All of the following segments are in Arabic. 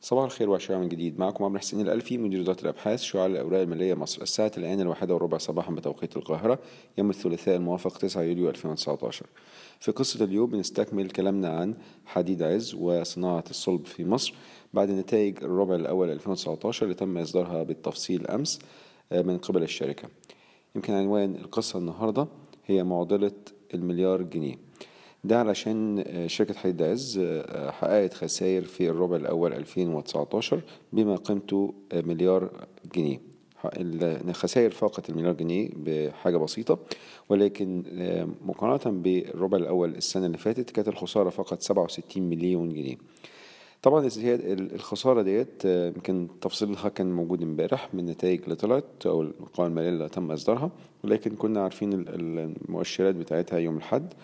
صباح الخير وعشرة من جديد. معكم عمرو حسين الألفي مدير إدارة الأبحاث شعاع الأوراق المالية مصر. الساعة الآن الواحدة وربع صباحا بتوقيت القاهرة يوم الثلاثاء الموافق 9 يوليو 2019 في قصة اليوم بنستكمل كلامنا عن حديد عز وصناعة الصلب في مصر. بعد نتائج الربع الأول 2019 اللي تم إصدارها بالتفصيل أمس من قبل الشركة. يمكن عنوان القصة النهاردة هي معضلة المليار جنيه. ده علشان شركة حديد عز حققت خسائر في الربع الأول 2019 بما قيمته مليار جنيه. الخسائر فاقت المليار جنيه بحاجة بسيطة ولكن مقارنة بالربع الأول السنة اللي فاتت كانت الخسارة فقط 67 مليون جنيه. طبعا الخسارة ديت يمكن تفصيلها كان موجود امبارح من النتائج اللي طلعت أو القوائم المالية اللي تم إصدارها ولكن كنا عارفين المؤشرات بتاعتها يوم الأحد.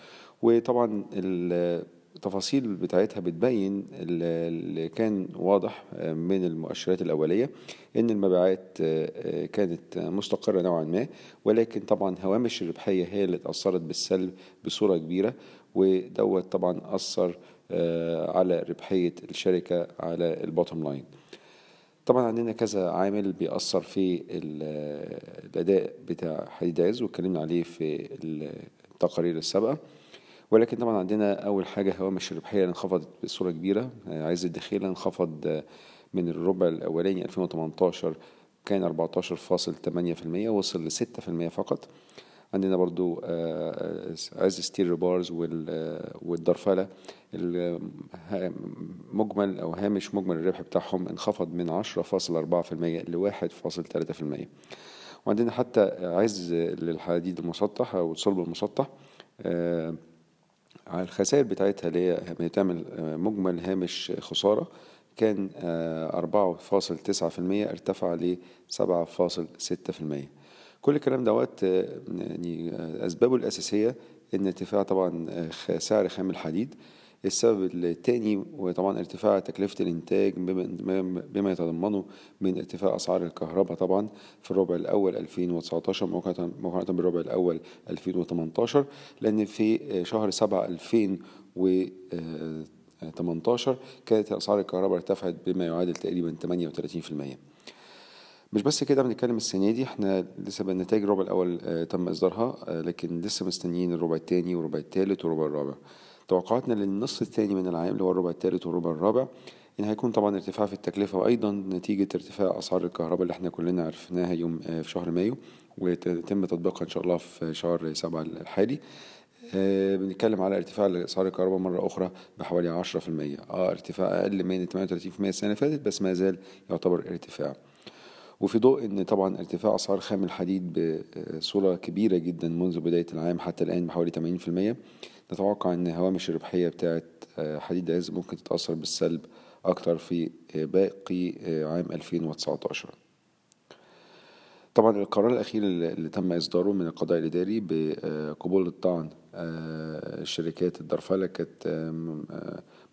وطبعا التفاصيل بتاعتها بتبين اللي كان واضح من المؤشرات الأولية إن المبيعات كانت مستقرة نوعا ما ولكن طبعا هوامش الربحية هي اللي اتأثرت بالسلب بصورة كبيرة ودوت طبعا أثر على ربحية الشركة على ال bottom line طبعا عندنا كذا عامل بيأثر في الأداء بتاع حديد عز واتكلمنا عليه في التقارير السابقة. ولكن طبعا عندنا أول حاجة هوامش الربحية انخفضت بصورة كبيرة. عز الدخيلة انخفض من الربع الأولاني 2018 كان 14.8% وصل ل 6% فقط. عندنا برضو Ezz Steel Rebars والدرفلة. مجمل أو هامش مجمل الربح بتاعهم انخفض من 10.4% ل 1.3% وعندنا حتى عز للحديد المسطح أو الصلب المسطح الخسائر بتاعتها اللي هي بتعمل مجمل هامش خسارة كان أربعة فاصل تسعة في المية ارتفع ل سبعة فاصل ستة في المية. كل الكلام دوت يعني أسبابه الأساسية إن ارتفاع طبعا سعر خام الحديد. السبب الثاني وطبعا ارتفاع تكلفة الإنتاج بما يتضمنه من ارتفاع أسعار الكهرباء طبعا في الربع الأول 2019 مقارنة بالربع الأول 2018 لأن في شهر 7 2018 كانت أسعار الكهرباء ارتفعت بما يعادل تقريبا 38% مش بس كده بنتكلم السنة دي إحنا لسه بالنتائج الربع الأول تم إصدارها لكن لسه مستنيين الربع الثاني والربع الثالث والربع الرابع. توقعاتنا للنصف الثاني من العام اللي هو الربع الثالث والربع الرابع إن هيكون طبعا ارتفاع في التكلفة وأيضا نتيجة ارتفاع أسعار الكهرباء اللي إحنا كلنا عرفناها يوم في شهر مايو ويتم تطبيقها إن شاء الله في شهر سبعة الحالي. آه بنتكلم على ارتفاع اسعار الكهرباء مرة أخرى بحوالي 10% آه ارتفاع أقل من 38% السنة اللي فاتت بس ما زال يعتبر ارتفاع. وفي ضوء إن طبعا ارتفاع أسعار خام الحديد بصورة كبيرة جدا منذ بداية العام حتى الآن بحوالي 80% نتوقع إن هوامش الربحية بتاعه حديد عز ممكن تتأثر بالسلب أكتر في باقي عام 2019 طبعا القرار الأخير اللي تم إصداره من القضاء الإداري بقبول الطعن شركات الدرفلة كانت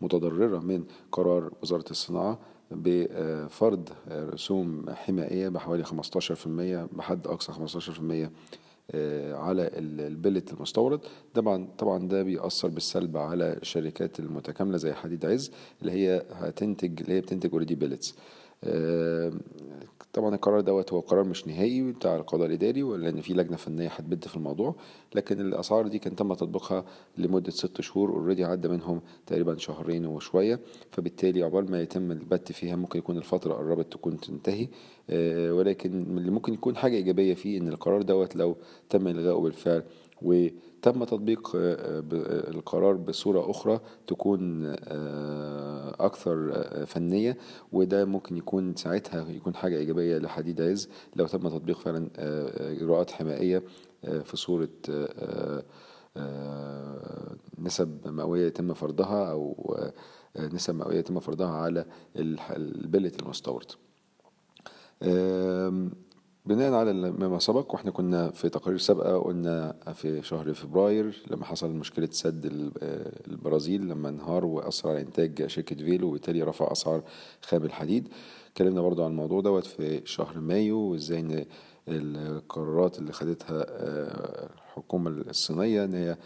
متضررة من قرار وزارة الصناعة. بفرض رسوم حمائية بحوالي 15% بحد أقصى 15% على ال billet المستورد. طبعا طبعا ده بيأثر بالسلب على الشركات المتكاملة زي حديد عز اللي هي هتنتج اللي هي بتنتج already billets طبعا القرار دوت هو قرار مش نهائي بتاع القضاء الإداري لأن في لجنة فنية هتبت في الموضوع لكن الأسعار دي كان تم تطبيقها لمدة ست شهور اوريدي عدى منهم تقريبا شهرين وشوية فبالتالي عقبال ما يتم البت فيها ممكن يكون الفترة قربت تكون تنتهي ولكن اللي ممكن يكون حاجة إيجابية فيه إن القرار دوت لو تم إلغائه بالفعل وتم تطبيق القرار بصورة أخرى تكون أكثر فنية وده ممكن يكون ساعتها يكون حاجة إيجابية لحديد عز لو تم تطبيق فعلا إجراءات حمائية في صورة نسب مئوية يتم فرضها أو نسب مئوية يتم فرضها على البلت المستورد. بناء على ما سبق وإحنا كنا في تقارير سابقة قلنا في شهر فبراير لما حصل مشكلة سد البرازيل لما انهار واثر على إنتاج شركة فيلو وبالتالي رفع أسعار خام الحديد. اتكلمنا برضو عن الموضوع دوت في شهر مايو وإزاي إن القرارات اللي خدتها الحكومة الصينية إن هي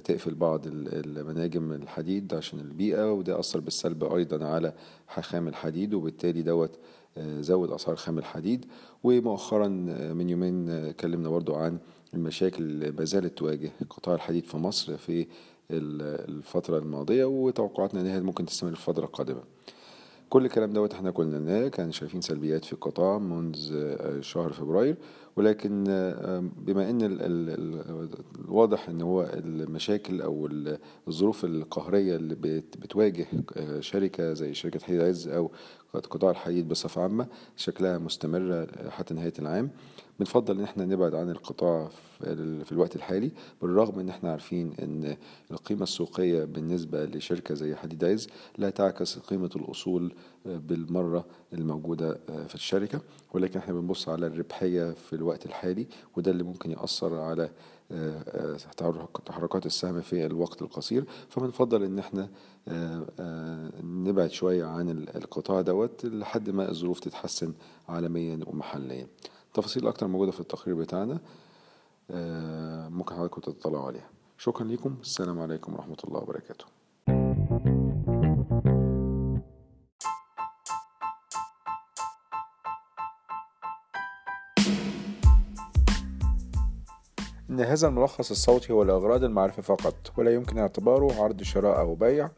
تقفل بعض المناجم الحديد عشان البيئة وده أثر بالسلب أيضا على خام الحديد وبالتالي دوت زود أسعار خام الحديد. ومؤخرا من يومين اتكلمنا برضو عن المشاكل اللي ما زالت تواجه قطاع الحديد في مصر في الفترة الماضية وتوقعاتنا إن هي ممكن تستمر في الفترة القادمة كل الكلام دوت إحنا قلناه كان شايفين سلبيات في القطاع منذ شهر فبراير. ولكن بما إن الواضح إن هو المشاكل أو الظروف القهرية اللي بتواجه شركة زي شركة حديد عز أو قطاع الحديد بصفة عامة شكلها مستمره حتى نهاية العام. بنفضل إن إحنا نبعد عن القطاع في الوقت الحالي بالرغم إن إحنا عارفين إن القيمة السوقية بالنسبة لشركة زي حديد عز لا تعكس قيمة الأصول بالمرة الموجودة في الشركة. ولكن إحنا بنبص على الربحية في الوقت الحالي وده اللي ممكن يأثر على تحركات السهم في الوقت القصير. فبنفضل إن إحنا نبعد شوية عن القطاع دوت لحد ما الظروف تتحسن عالميا ومحليا. تفاصيل أكتر موجودة في التقرير بتاعنا ممكن حضراتكم تطلعوا عليها. شكرا لكم السلام عليكم ورحمة الله وبركاته. إن هذا الملخص الصوتي هو لأغراض المعرفة فقط ولا يمكن اعتباره عرض شراء أو بيع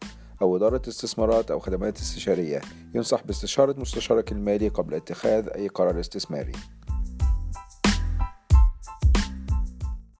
أو إدارة استثمارات أو خدمات استشارية. ينصح باستشارة مستشارك المالي قبل اتخاذ أي قرار استثماري.